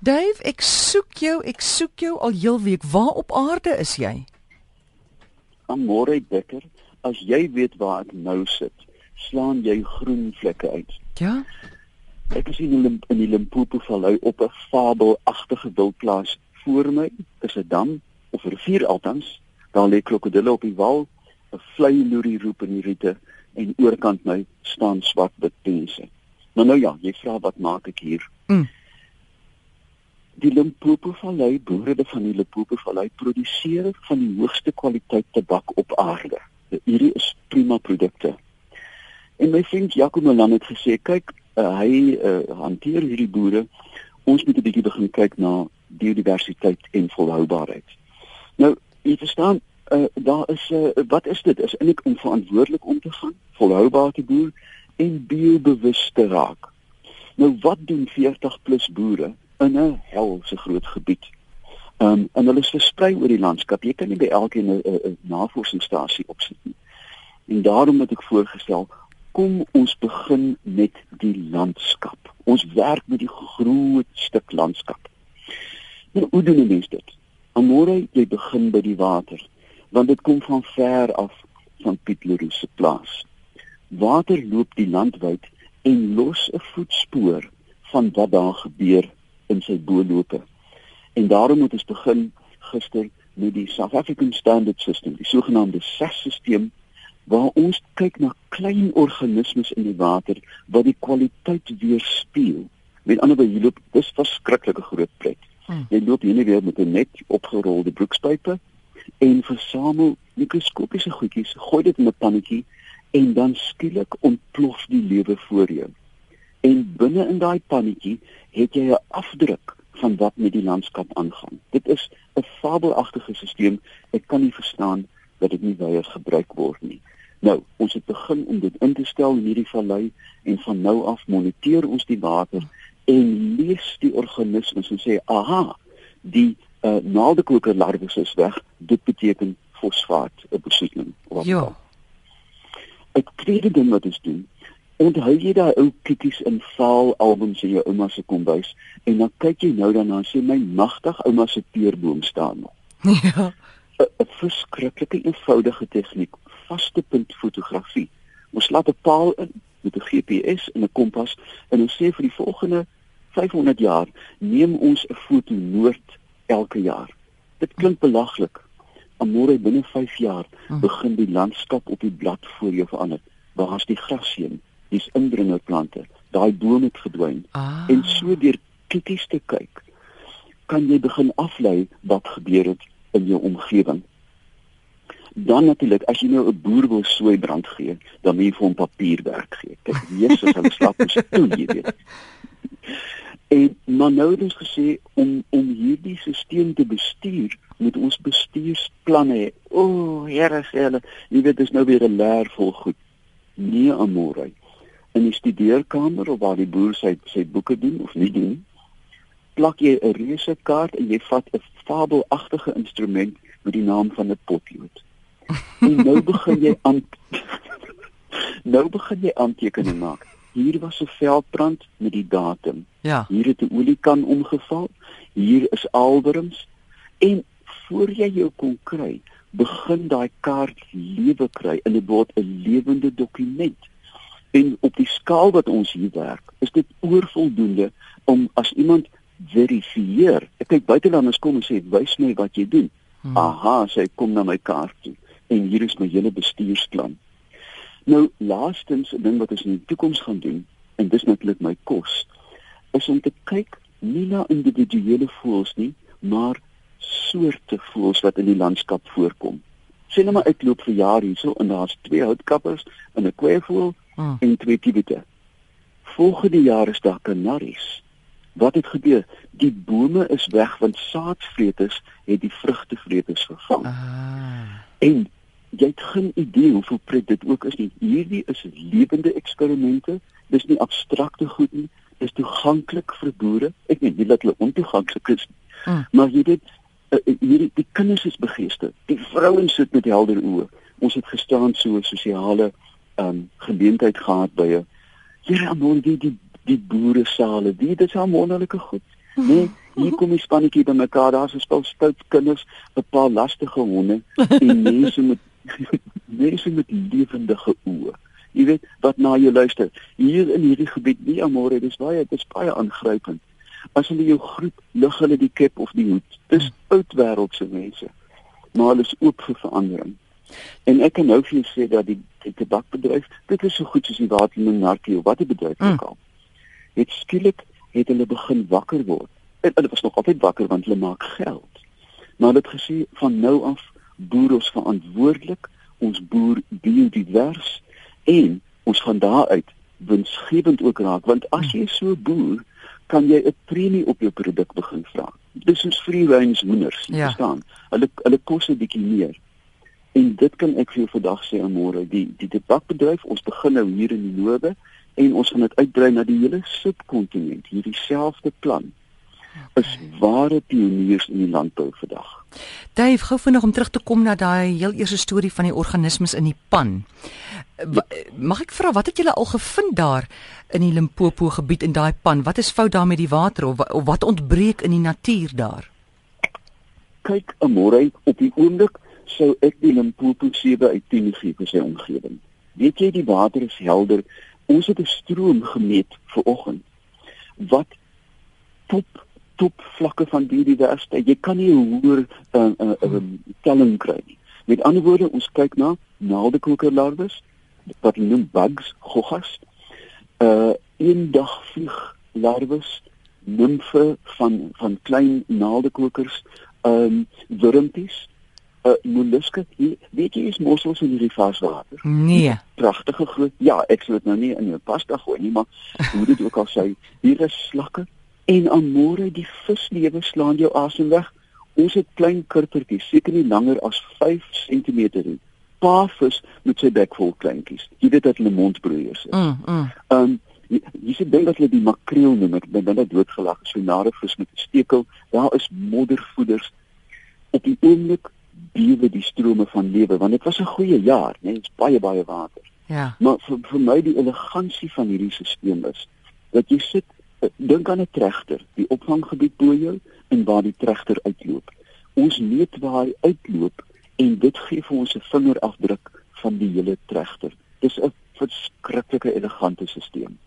Dave, ek soek jou, ek soek jou al heel week. Waar op aarde is jy? Amore Becker, as jy weet waar ek nou sit, slaan jy groen vlekke uit. Ja. Ek is in die, in die Limpopo vallei op 'n fabelagtige wildplaas. Voor my is 'n dam of 'n rivier altans. Daar lê krokodille op die wal, 'n vlei loerie roep in die riete en oorkant my staan swart betense. Nou nou ja, jy vra wat maak ek hier? Mm. Die Limpopo vallei, boere van die Limpopo vallei produseer van die hoogste kwaliteit tabak op aarde. Hierdie is prima produkte. En my vriend Jaco Molan het gesê, kyk, uh, hy uh, hanteer hierdie boere. Ons moet 'n bietjie begin kyk na biodiversiteit en volhoubaarheid. Nou, jy verstaan, uh, daar is uh, wat is dit? Is eintlik om verantwoordelik om te gaan, volhoubaar te boer en biobewus te raak. Nou wat doen 40 plus boere in 'n helse groot gebied? Ehm um, en hulle is versprei oor die landskap. Jy kan nie by elkeen 'n navorsingsstasie opsit nie. En daarom het ek voorgestel kom ons begin met die landskap. Ons werk met die groot stuk landskap. Nou hoe doen mense dit? Amore, jy begin by die water, want dit kom van ver af van Piet Leroux se plaas. Water loop die land wyd en los 'n voetspoor van wat daar gebeur in sy boorlope. En daarom moet ons begin gister met die South African Standard System, die sogenaamde SAS-stelsel waar ons kyk na klein organismes in die water wat die kwaliteit weerspieël. Met ander woorde, jy loop dis verskriklike groot pret. Hmm. Jy loop hier net weer met 'n net opgerolde broekspype en versamel mikroskopiese goedjies, gooi dit in 'n pannetjie en dan skielik ontplof die lewe voor jou. En binne in daai pannetjie het jy 'n afdruk van wat met die landskap aangaan. Dit is 'n fabelagtige stelsel. Ek kan nie verstaan dat dit nie weer gebruik word nie. Nou, ons het begin om dit in te stel in hierdie vallei en van nou af moniteer ons die water en lees die organismes en sê, "Aha, die uh, naaldekoker larwes is weg. Dit beteken fosfaat, 'n besoedeling." Ja. Ek tweede ding wat ons doen, onthou jy daai ou kitties in vaal albums in jou ouma se kombuis en dan kyk jy nou daarna en sê, "My magtig, ouma se peerboom staan nog." Ja. 'n verskriklike eenvoudige tegniek, vaste punt fotografie. Ons laat 'n paal in met 'n GPS en 'n kompas en ons sê vir die volgende 500 jaar neem ons 'n foto noord elke jaar. Dit klink belaglik. Amore binne 5 jaar Hm. begin die landskap op die blad voor jou verander. Waar's die grasheen? Dis indringerplante. Daai bome het verdwyn. Ah. En so deur krities te kyk, kan jy begin aflei wat gebeur het in jou omgewing. Dan natuurlik, as jy nou 'n boer wil sooi brand gee, dan moet jy vir hom papierwerk gee. Kyk, Jesus, hulle slap ons toe, jy weet. En maar nou het ons gesê om om hierdie stelsel te bestuur, moet ons bestuursplanne hê. O, oh, Here sê hulle, jy weet dis nou weer 'n leer vol goed. Nee, amore. In die studeerkamer of waar die boer sy sy boeke doen of nie doen, plak jy 'n reuse kaart en jy vat 'n fabelagtige instrument met die naam van 'n potlood. En nou begin jy aan Nou begin jy aantekeninge maak. Hier was 'n veldbrand met die datum. Ja. Hier het 'n oliekan omgeval. Hier is alwerms en voor jy jou kon kry, begin daai kaart lewe kry en dit word 'n lewende dokument. En op die skaal wat ons hier werk, is dit oorvoldoende om as iemand verifieer. Ek kyk buitelanders kom en sê wys my wat jy doen. Hmm. Aha, sy kom na my kaart toe en hier is my hele bestuursplan. Nou laastens 'n ding wat ons in die toekoms gaan doen en dis natuurlik my kos is om te kyk nie na individuele voëls nie, maar soorte voëls wat in die landskap voorkom. Sien nou maar uitloop vir jaar hierso en daar's twee houtkappers en 'n kweevoël Hmm. en twee tibete. Volgende jaar is daar kanaries. Wat het gebeur? Die bome is weg want saadvreters het die vrugtevreters vervang. Ah. En jy het geen idee hoeveel pret dit ook is nie. Hierdie is lewende eksperimente. Dis nie abstrakte goed nie. Dis toeganklik vir boere. Ek weet nie dat hulle ontoeganklik is nie. Mm. Maar jy weet uh, uh, hierdie die kinders is begeester. Die vrouens sit met helder oë. Ons het gestaan so 'n sosiale ehm um, geleentheid gehad by 'n Here amor die die die boere sale. Die dit is al wonderlike goed. Nee, Hier kom die spannetjie by mekaar, daar's 'n stel stout kinders, 'n paar lastige honde en mense met mense met lewendige oë. Jy weet wat na jou luister. Hier in hierdie gebied, nie amore, dis baie dis baie aangrypend. As hulle jou groet, lig hulle die kep of die hoed. Dis oud wêreldse mense. Maar hulle is oop vir verandering. En ek kan nou vir jou sê dat die die tabakbedryf, dit is so goed soos die watermenarkie of watter bedryf ook mm. al. Het skielik het hulle begin wakker word. En hulle was nog altyd wakker want hulle maak geld. Maar dit gesê van nou af boer ons verantwoordelik, ons boer biodivers en ons gaan daaruit winsgewend ook raak want as jy so boer kan jy 'n premie op jou produk begin vra. Dis soos free range hoenders, jy ja. verstaan. Hulle hulle kos 'n bietjie meer. En dit kan ek vir jou vandag sê aan môre, die die tabakbedryf, ons begin nou hier in die noorde en ons gaan dit uitbrei na die hele subkontinent, hierdie selfde plan is ware pioniers in die landbou vandag. Dave, gou vinnig om terug te kom na daai heel eerste storie van die organismes in die pan. Mag ek vra wat het julle al gevind daar in die Limpopo gebied in daai pan? Wat is fout daar met die water of, of wat ontbreek in die natuur daar? Kyk, môre op die oomblik sou ek die Limpopo 7 uit 10 gee vir sy omgewing. Weet jy die water is helder. Ons het 'n stroom gemeet vir oggend wat top top vlakke van biodiversiteit. Jy kan nie 'n hoër uh, uh, uh, telling kry nie. Met ander woorde, ons kyk na naaldekokerlarwes wat noem bugs, goggas. Uh eendag vlieg larwes, nimfe van van klein naaldekokers, ehm um, wurmpies uh, molluske weet jy is mossels in hierdie varswater nee. Pragtige groot ja ek sou dit nou nie in jou pasta gooi nie maar hoe dit ook al sê hier is slakke en amore die vislewe slaan jou asem weg. Ons het klein kurpertjies seker nie langer as 5 cm nie. Paar vis met sy bek vol kleintjies. Jy weet dat hulle mondbroeiers is. Mm, mm. um Jy sê dink dat hulle die makreel noem, ek dink dat doodgelag. Is, so nare vis met 'n stekel. Daar is moddervoeders. Op die oomblik bewe die strome van lewe want dit was 'n goeie jaar, né? Dit's baie baie water. Ja. Maar vir, vir my die elegansie van hierdie stelsel is dat jy sit eh, dink aan 'n trechter, die opvanggebied bo jou en waar die trechter uitloop. Ons weet waar hy uitloop en dit gee vir ons 'n vingerafdruk van die hele trechter. Dis 'n verskriklike elegante stelsel.